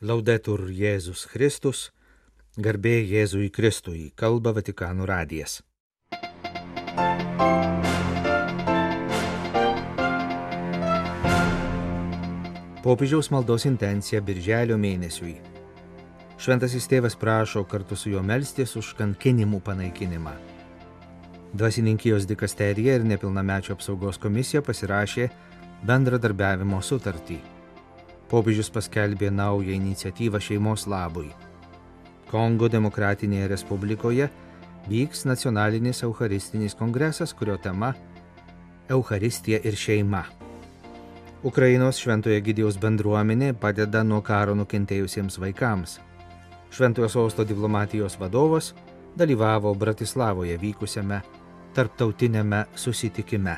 Laudetur Jėzus Kristus, garbė Jėzui Kristui, kalba Vatikanų radijas. Popiežiaus maldos intencija Birželio mėnesiui. Šventasis tėvas prašo kartu su juo melstis už kankinimų panaikinimą. Dvasininkijos dikasterija ir nepilnamečio apsaugos komisija pasirašė bendradarbiavimo sutartį popiežius paskelbė naują iniciatyvą šeimos labui. Kongo Demokratinėje Respublikoje vyks nacionalinis Eucharistinis kongresas, kurio tema - Eucharistija ir šeima. Ukrainos Šventojo Gidijos bendruomenė padeda nuo karo nukentėjusiems vaikams. Šventojo sosto diplomatijos vadovas dalyvavo Bratislavoje vykusiame tarptautinėme susitikime.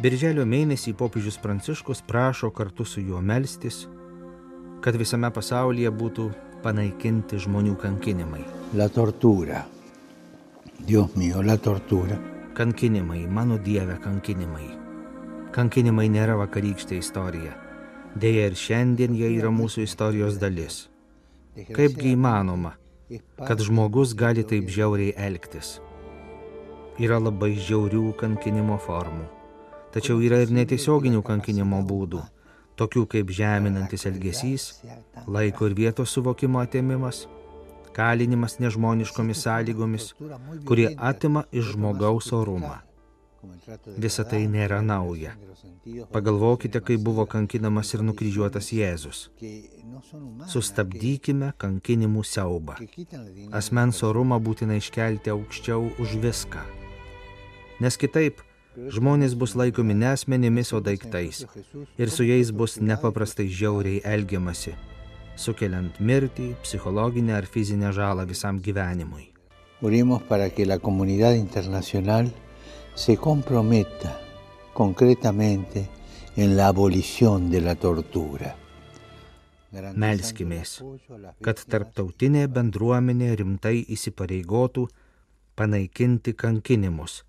Birželio mėnesį popiežius Pranciškus prašo kartu su juo melstis, kad visame pasaulyje būtų panaikinti žmonių kankinimai. La tortura. Dios mío, la tortura. Kankinimai, mano Dieve, kankinimai. Kankinimai nėra vakarykštė istorija. Deja ir šiandien jie yra mūsų istorijos dalis. Kaipgi įmanoma, kad žmogus gali taip žiauriai elgtis? Yra labai žiaurių kankinimo formų Tačiau yra ir netiesioginių kankinimo būdų, tokių kaip žeminantis elgesys, laiko ir vietos suvokimo atėmimas, kalinimas nežmoniškomis sąlygomis, kurie atima iš žmogaus orumą. Visa tai nėra nauja. Pagalvokite, kaip buvo kankinamas ir nukryžiuotas Jėzus. Sustabdykime kankinimų siaubą. Asmens orumą būtina iškelti aukščiau už viską. Nes kitaip Žmonės bus laikomi ne asmenimis, o daiktais. Ir su jais bus nepaprastai žiauriai elgiamasi, sukeliant mirtį, psichologinę ar fizinę žalą visam gyvenimui. Oremos para que la comunidad internacional se comprometa concretamente en la abolición de la tortura. Melskimės, kad tarptautinė bendruomenė rimtai įsipareigotų panaikinti kankinimus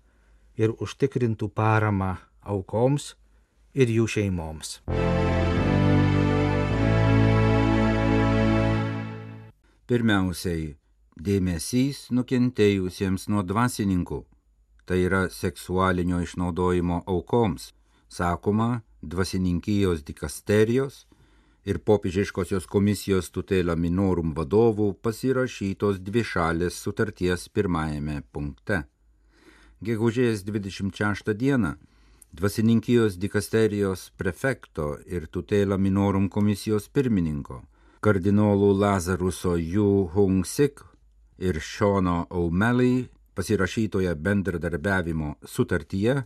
ir užtikrintų paramą aukoms ir jų šeimoms. Pirmiausiai, dėmesys nukentėjusiems nuo dvasininkų, tai yra seksualinio išnaudojimo aukoms, sakoma dvasininkijos dikasterijos ir popiežiškosios komisijos tutela minorum vadovų pasirašytos dvišalės sutarties pirmajame punkte gegužės 26 dieną dvasininkijos dikasterijos prefekto ir tutela minorum komisijos pirmininko kardinolų Lazaruso Ju Hung Sik ir Šono O'Malley pasirašytoje bendradarbiavimo sutartyje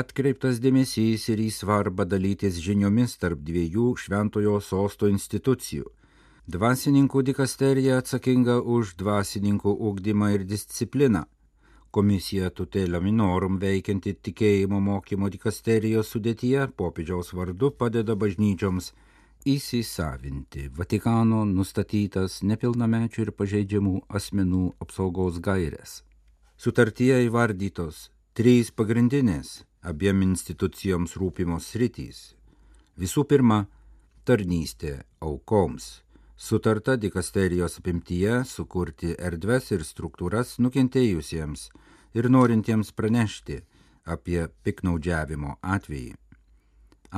atkreiptas dėmesys ir į svarbą dalytis žiniomis tarp dviejų šventojo sosto institucijų. Dvasininkų dikasterija atsakinga už dvasininkų ugdymą ir discipliną, Komisija Tutela Minorum veikianti tikėjimo mokymo dikasterijos sudėtyje popiežiaus vardu padeda bažnyčioms įsisavinti Vatikano nustatytas nepilnamečių ir pažeidžiamų asmenų apsaugos gairės. Sutartyje įvardytos trys pagrindinės abiem institucijoms rūpimos sritys. Visų pirma, tarnystė aukoms Sutarta dikasterijos apimtyje sukurti erdves ir struktūras nukentėjusiems ir norintiems pranešti apie piknaudžiavimo atvejį.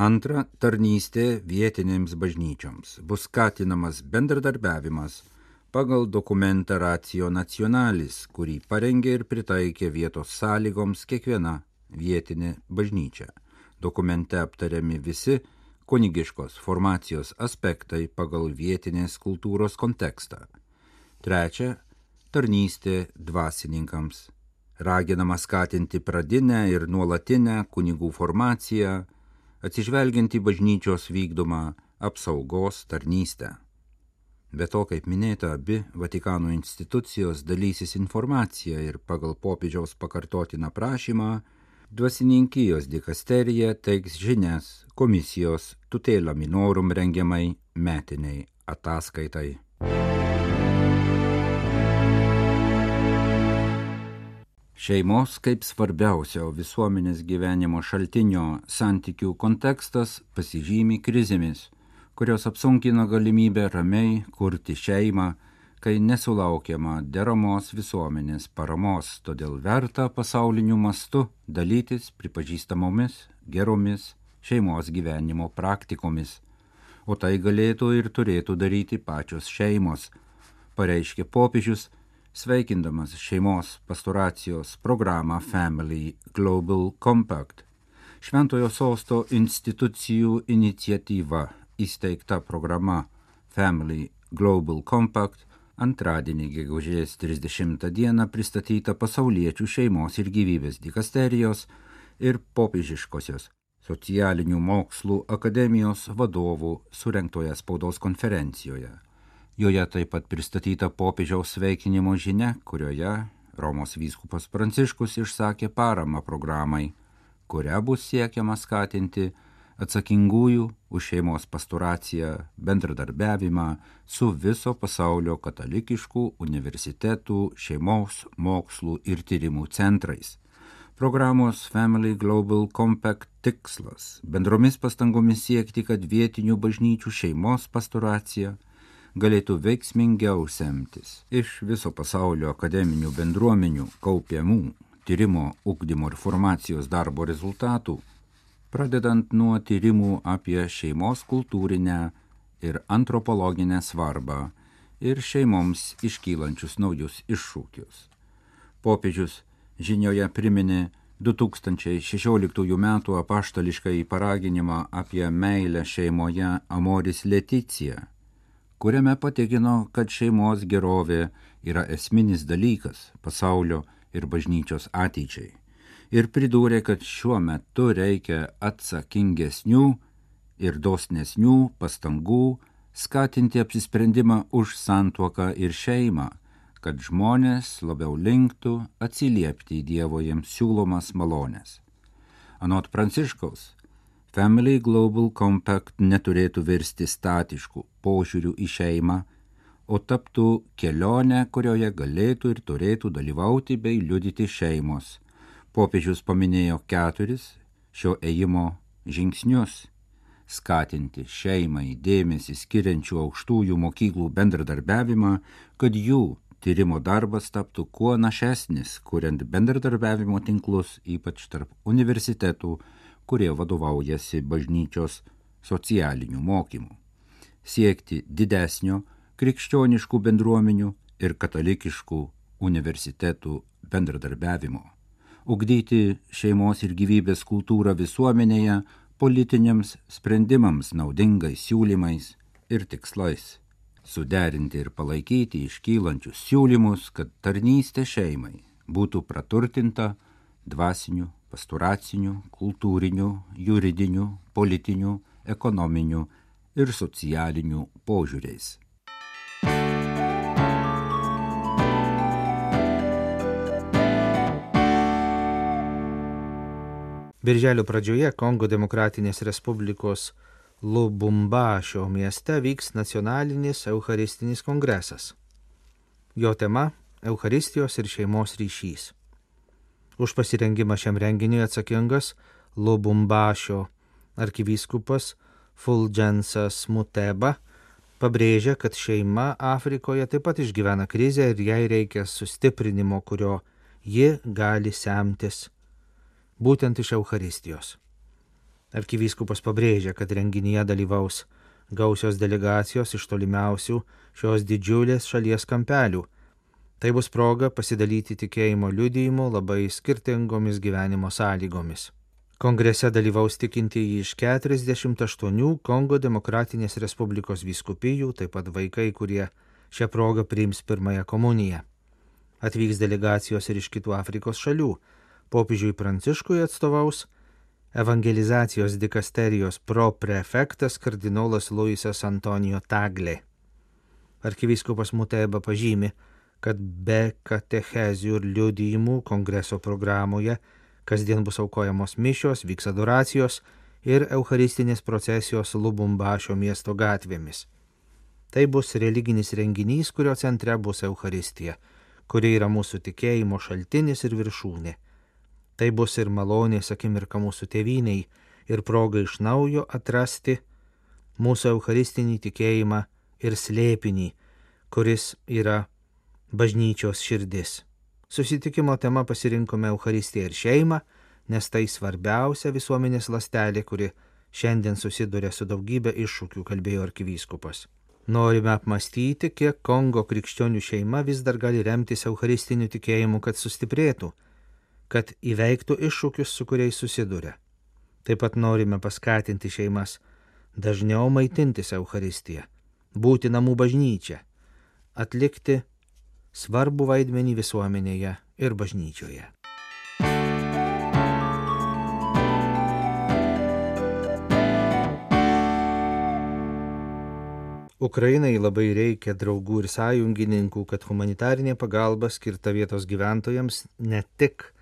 Antra, tarnystė vietinėms bažnyčioms bus skatinamas bendradarbiavimas pagal dokumentą Racijo Nacionalis, kurį parengė ir pritaikė vietos sąlygoms kiekviena vietinė bažnyčia. Dokumente aptariami visi kunigiškos formacijos aspektai pagal vietinės kultūros kontekstą. Trečia - tarnystė dvasininkams. Raginama skatinti pradinę ir nuolatinę kunigų formaciją, atsižvelgiant į bažnyčios vykdomą apsaugos tarnystę. Be to, kaip minėta, abi Vatikano institucijos dalysis informacija ir pagal popiežiaus pakartotiną prašymą dvasininkijos dikasterija teiks žinias komisijos tutela minorum rengiamai metiniai ataskaitai. Šeimos kaip svarbiausio visuomenės gyvenimo šaltinio santykių kontekstas pasižymi krizėmis, kurios apsunkina galimybę ramiai kurti šeimą, kai nesulaukiama deramos visuomenės paramos, todėl verta pasauliniu mastu dalytis pripažįstamomis geromis šeimos gyvenimo praktikomis, o tai galėtų ir turėtų daryti pačios šeimos, pareiškė popiežius, sveikindamas šeimos pastoracijos programą Family Global Compact. Šventojo sosto institucijų iniciatyva įsteigta programa Family Global Compact antradienį gegužės 30 dieną pristatyta pasauliečių šeimos ir gyvybės dikasterijos ir popiežiškosios socialinių mokslų akademijos vadovų surinktoje spaudos konferencijoje. Joje taip pat pristatyta popiežiaus sveikinimo žinia, kurioje Romos vyskupas Pranciškus išsakė paramą programai, kuria bus siekiama skatinti atsakingųjų už šeimos pastoraciją bendradarbiavimą su viso pasaulio katalikiškų universitetų, šeimos, mokslų ir tyrimų centrais. Programos Family Global Compact tikslas - bendromis pastangomis siekti, kad vietinių bažnyčių šeimos pastoracija galėtų veiksmingiau semtis iš viso pasaulio akademinių bendruomenių kaupiamų tyrimo, ugdymo ir formacijos darbo rezultatų pradedant nuo tyrimų apie šeimos kultūrinę ir antropologinę svarbą ir šeimoms iškylančius naujus iššūkius. Popiežius žinioje priminė 2016 m. apaštališką įparaginimą apie meilę šeimoje Amoris Leticija, kuriame patikino, kad šeimos gerovė yra esminis dalykas pasaulio ir bažnyčios ateičiai ir pridūrė, kad šiuo metu reikia atsakingesnių ir dosnesnių pastangų skatinti apsisprendimą už santuoką ir šeimą, kad žmonės labiau linktų atsiliepti į Dievo jiems siūlomas malonės. Anot Pranciškaus, Family Global Compact neturėtų virsti statiškų požiūrių į šeimą, o taptų kelionę, kurioje galėtų ir turėtų dalyvauti bei liudyti šeimos, Popiežius paminėjo keturis šio ėjimo žingsnius - skatinti šeimai dėmesį skiriančių aukštųjų mokyklų bendradarbiavimą, kad jų tyrimo darbas taptų kuo našesnis, kuriant bendradarbiavimo tinklus, ypač tarp universitetų, kurie vadovaujasi bažnyčios socialinių mokymų. Siekti didesnio krikščioniškų bendruomenių ir katalikiškų universitetų bendradarbiavimo ugdyti šeimos ir gyvybės kultūrą visuomenėje politiniams sprendimams naudingais siūlymais ir tikslais, suderinti ir palaikyti iškylančius siūlymus, kad tarnystė šeimai būtų praturtinta dvasinių, pastoracinių, kultūrinių, juridinių, politinių, ekonominių ir socialinių požiūriais. Birželio pradžioje Kongo Demokratinės Respublikos Lubumbašio mieste vyks nacionalinis Eucharistinis kongresas. Jo tema - Eucharistijos ir šeimos ryšys. Už pasirengimą šiam renginiui atsakingas Lubumbašio arkivyskupas Fulgensas Muteba pabrėžia, kad šeima Afrikoje taip pat išgyvena krizę ir jai reikia sustiprinimo, kurio ji gali semtis būtent iš Euharistijos. Arkivyskupas pabrėžia, kad renginyje dalyvaus gausios delegacijos iš tolimiausių šios didžiulės šalies kampelių. Tai bus proga pasidalyti tikėjimo liudijimu labai skirtingomis gyvenimo sąlygomis. Kongrese dalyvaus tikintieji iš 48 Kongo Demokratinės Respublikos vyskupijų, taip pat vaikai, kurie šią progą priims pirmąją komuniją. Atvyks delegacijos ir iš kitų Afrikos šalių popiežiui Pranciškui atstovaus evangelizacijos dikasterijos proprefektas kardinolas Luisas Antonijo Taglė. Arkivyskupas Muteba pažymi, kad be katechezių ir liudijimų kongreso programoje kasdien bus aukojamos mišios, vyks adoracijos ir eucharistinės procesijos Lubumbašio miesto gatvėmis. Tai bus religinis renginys, kurio centre bus Euharistija kuri yra mūsų tikėjimo šaltinis ir viršūnė. Tai bus ir malonės akimirka mūsų tėviniai ir proga iš naujo atrasti mūsų eucharistinį tikėjimą ir slėpinį, kuris yra bažnyčios širdis. Susitikimo tema pasirinkome Eucharistiją ir šeimą, nes tai svarbiausia visuomenės lastelė, kuri šiandien susiduria su daugybė iššūkių, kalbėjo arkivyskupas. Norime apmastyti, kiek Kongo krikščionių šeima vis dar gali remtis eucharistiniu tikėjimu, kad sustiprėtų, kad įveiktų iššūkius, su kuriais susiduria. Taip pat norime paskatinti šeimas dažniau maitintis Eucharistiją, būti namų bažnyčia, atlikti svarbu vaidmenį visuomenėje ir bažnyčioje. Ukrainai labai reikia draugų ir sąjungininkų, kad humanitarinė pagalba skirta vietos gyventojams ne tik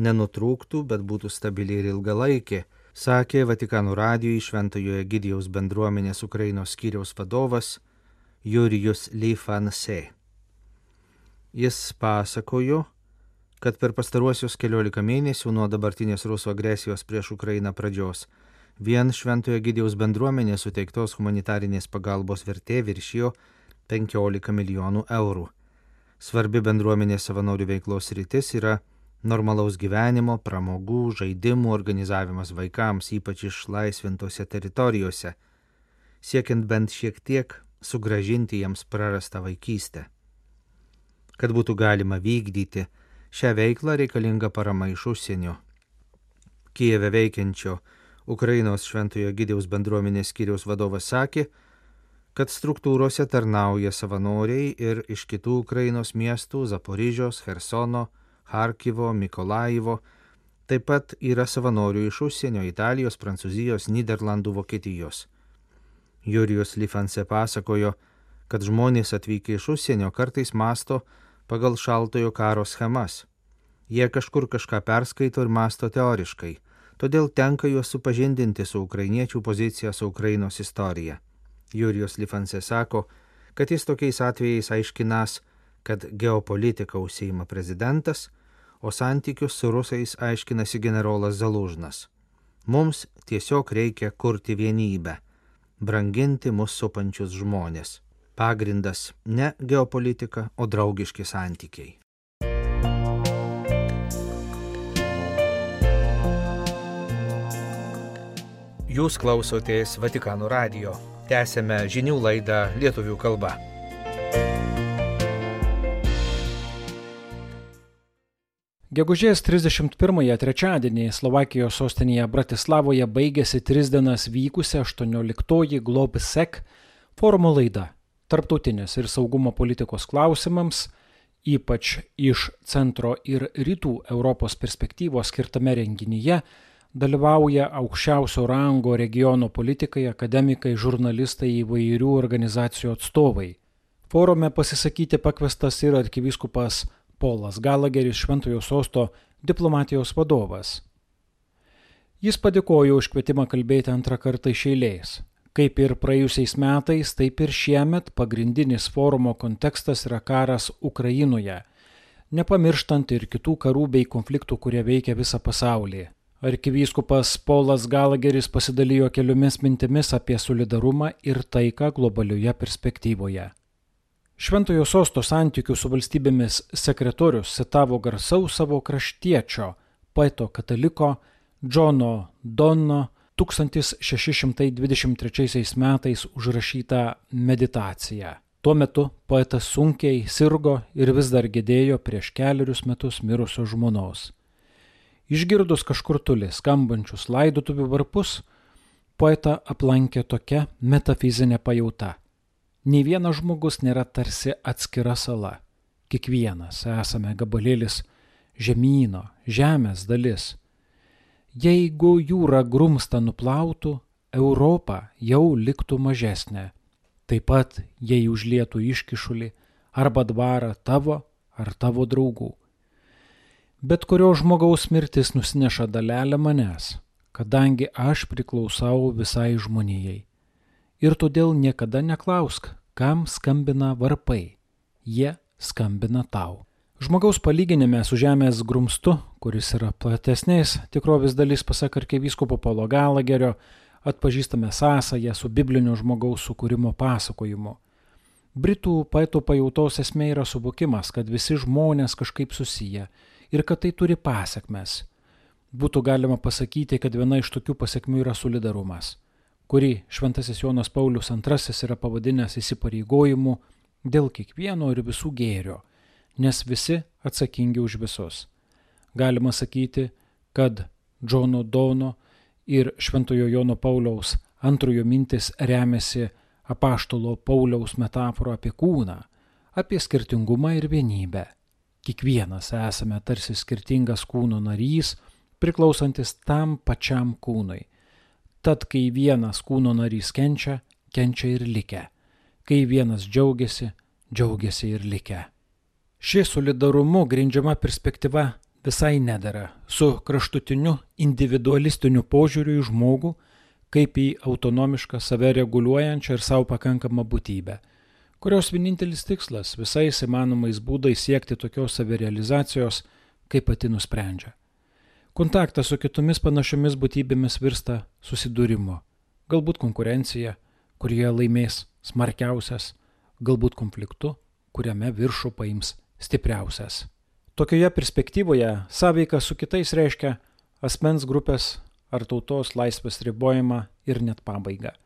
nenutrūktų, bet būtų stabili ir ilgalaikė, sakė Vatikanų radijoje Šventojoje Gidijaus bendruomenės Ukrainos skyriaus vadovas Jurijus Lyfanse. Jis pasakojo, kad per pastaruosius keliolika mėnesių nuo dabartinės rusų agresijos prieš Ukrainą pradžios Vien Šventojo Gidijaus bendruomenės suteiktos humanitarinės pagalbos vertė viršijo 15 milijonų eurų. Svarbi bendruomenės savanorių veiklos rytis yra normalaus gyvenimo, pramogų, žaidimų organizavimas vaikams, ypač išlaisvintose teritorijose, siekiant bent šiek tiek sugražinti jiems prarastą vaikystę. Kad būtų galima vykdyti šią veiklą reikalinga parama iš užsienio. Kijeve veikiančio Ukrainos Šventojo Gidiaus bendruomenės skyriaus vadovas sakė, kad struktūrose tarnauja savanoriai ir iš kitų Ukrainos miestų - Zaporižios, Hersono, Harkivo, Mikolaivo, taip pat yra savanorių iš užsienio - Italijos, Prancūzijos, Niderlandų, Vokietijos. Jurijus Lifanse pasakojo, kad žmonės atvykę iš užsienio kartais masto pagal šaltojo karo schemas. Jie kažkur kažką perskaito ir masto teoriškai todėl tenka juos supažindinti su ukrainiečių pozicija su Ukrainos istorija. Jurijus Lifanse sako, kad jis tokiais atvejais aiškinas, kad geopolitika užsieima prezidentas, o santykius su rusais aiškinasi generolas Zalužnas. Mums tiesiog reikia kurti vienybę, branginti mūsų supančius žmonės. Pagrindas ne geopolitika, o draugiški santykiai. Jūs klausotės Vatikano radio. Tęsėme žinių laidą lietuvių kalba. Gegužės 31-ąją trečiadienį Slovakijos sostinėje Bratislavoje baigėsi tris dienas vykusi 18-oji GlobSec forumo laida Tarptautinės ir saugumo politikos klausimams, ypač iš centro ir rytų Europos perspektyvos skirtame renginyje dalyvauja aukščiausio rango regiono politikai, akademikai, žurnalistai įvairių organizacijų atstovai. Forume pasisakyti pakvestas ir arkivyskupas Polas Galageris Šventojo sosto diplomatijos vadovas. Jis padėkojo už kvietimą kalbėti antrą kartą iš eilės. Kaip ir praėjusiais metais, taip ir šiemet pagrindinis forumo kontekstas yra karas Ukrainoje, nepamirštant ir kitų karų bei konfliktų, kurie veikia visą pasaulį. Arkivyskupas Paulas Galageris pasidalijo keliomis mintimis apie solidarumą ir taiką globalioje perspektyvoje. Šventojo sosto santykių su valstybėmis sekretorius citavo garsaus savo kraštiečio, poeto kataliko Džono Donno 1623 metais užrašytą meditaciją. Tuo metu poetas sunkiai sirgo ir vis dar gėdėjo prieš keliarius metus mirusios žmonos. Išgirdus kažkur toli skambančius laidotuvių varpus, poetą aplankė tokia metafizinė pajauta. Nei vienas žmogus nėra tarsi atskira sala. Kiekvienas esame gabalėlis žemynų, žemės dalis. Jeigu jūra grumsta nuplautų, Europa jau liktų mažesnė. Taip pat, jei užlietų iškišulį arba dvarą tavo ar tavo draugų bet kurio žmogaus mirtis nusineša dalelę manęs, kadangi aš priklausau visai žmonijai. Ir todėl niekada neklausk, kam skambina varpai, jie skambina tau. Žmogaus palyginime su žemės grumstu, kuris yra platesnės tikrovės dalis pasak arkivyskupo Paulo Galagerio, atpažįstame sąsąją su biblinio žmogaus sukūrimo pasakojimu. Britų poetų pajautos esmė yra suvokimas, kad visi žmonės kažkaip susiję ir kad tai turi pasiekmes. Būtų galima pasakyti, kad viena iš tokių pasiekmių yra solidarumas, kurį Šventasis Jonas Paulius II yra pavadinęs įsipareigojimu dėl kiekvieno ir visų gėrio, nes visi atsakingi už visus. Galima sakyti, kad Džono Dono ir Šventojo Jono Pauliaus antrojo mintis remiasi apaštalo Pauliaus metaforo apie kūną, apie skirtingumą ir vienybę. Kiekvienas esame tarsi skirtingas kūno narys, priklausantis tam pačiam kūnui. Tad kai vienas kūno narys kenčia, kenčia ir likę. Kai vienas džiaugiasi, džiaugiasi ir likę. Ši solidarumu grindžiama perspektyva visai nedara su kraštutiniu individualistiniu požiūriu į žmogų kaip į autonomišką, save reguliuojančią ir savo pakankamą būtybę, kurios vienintelis tikslas visais įmanomais būdais siekti tokios savirealizacijos, kaip pati nusprendžia. Kontaktas su kitomis panašiomis būtybėmis virsta susidūrimu, galbūt konkurencija, kurioje laimės smarkiausias, galbūt konfliktu, kuriame viršų paims stipriausias. Tokioje perspektyvoje sąveika su kitais reiškia asmens grupės ar tautos laisvės ribojimą ir net pabaigą.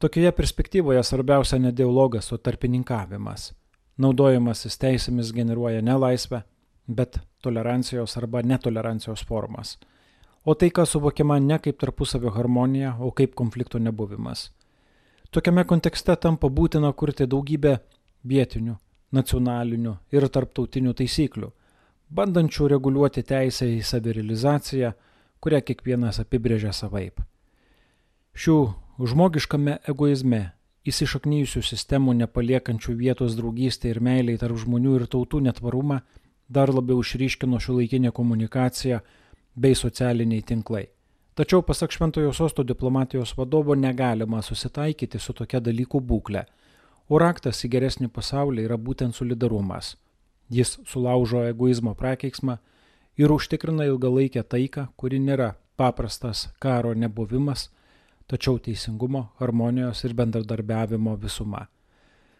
Tokioje perspektyvoje svarbiausia ne dialogas, o tarpininkavimas. Naudojimasis teisėmis generuoja ne laisvę, bet tolerancijos arba netolerancijos formas. O tai, kas suvokiama ne kaip tarpusavio harmonija, o kaip konflikto nebuvimas. Tokiame kontekste tampa būtina kurti daugybę vietinių, nacionalinių ir tarptautinių taisyklių, bandančių reguliuoti teisę į savirealizaciją, kurią kiekvienas apibrėžia savaip. Šių žmogiškame egoizme įsišaknyjusių sistemų nepaliekančių vietos draugystė ir meiliai tarp žmonių ir tautų netvarumą dar labiau išryškino šiuolaikinė komunikacija bei socialiniai tinklai. Tačiau pasak Šventojo sosto diplomatijos vadovo negalima susitaikyti su tokia dalykų būklė, o raktas į geresnį pasaulį yra būtent solidarumas. Jis sulaužo egoizmo prakeiksmą ir užtikrina ilgalaikę taiką, kuri nėra paprastas karo nebuvimas, tačiau teisingumo, harmonijos ir bendradarbiavimo visuma.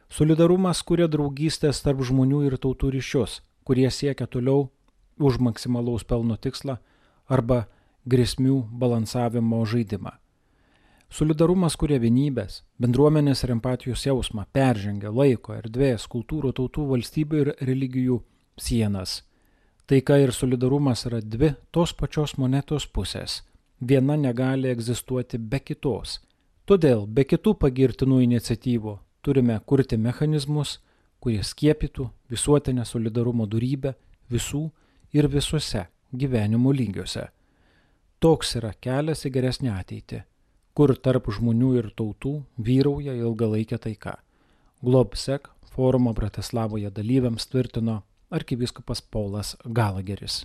Solidarumas kuria draugystės tarp žmonių ir tautų ryšius, kurie siekia toliau už maksimalaus pelno tikslą arba grėsmių balansavimo žaidimą. Solidarumas kuria vienybės, bendruomenės ir empatijos jausmą, peržengia laiko, erdvės, kultūrų, tautų, valstybių ir religijų sienas Taika ir solidarumas yra dvi tos pačios monetos pusės. Viena negali egzistuoti be kitos. Todėl be kitų pagirtinų iniciatyvų turime kurti mechanizmus, kurie skiepytų visuotinę solidarumo darybę visų ir visuose gyvenimo lygiuose. Toks yra kelias į geresnę ateitį, kur tarp žmonių ir tautų vyrauja ilgalaikė taika. Globsek forumo Bratislavoje dalyviams tvirtino arkivyskupas Paulas Galageris.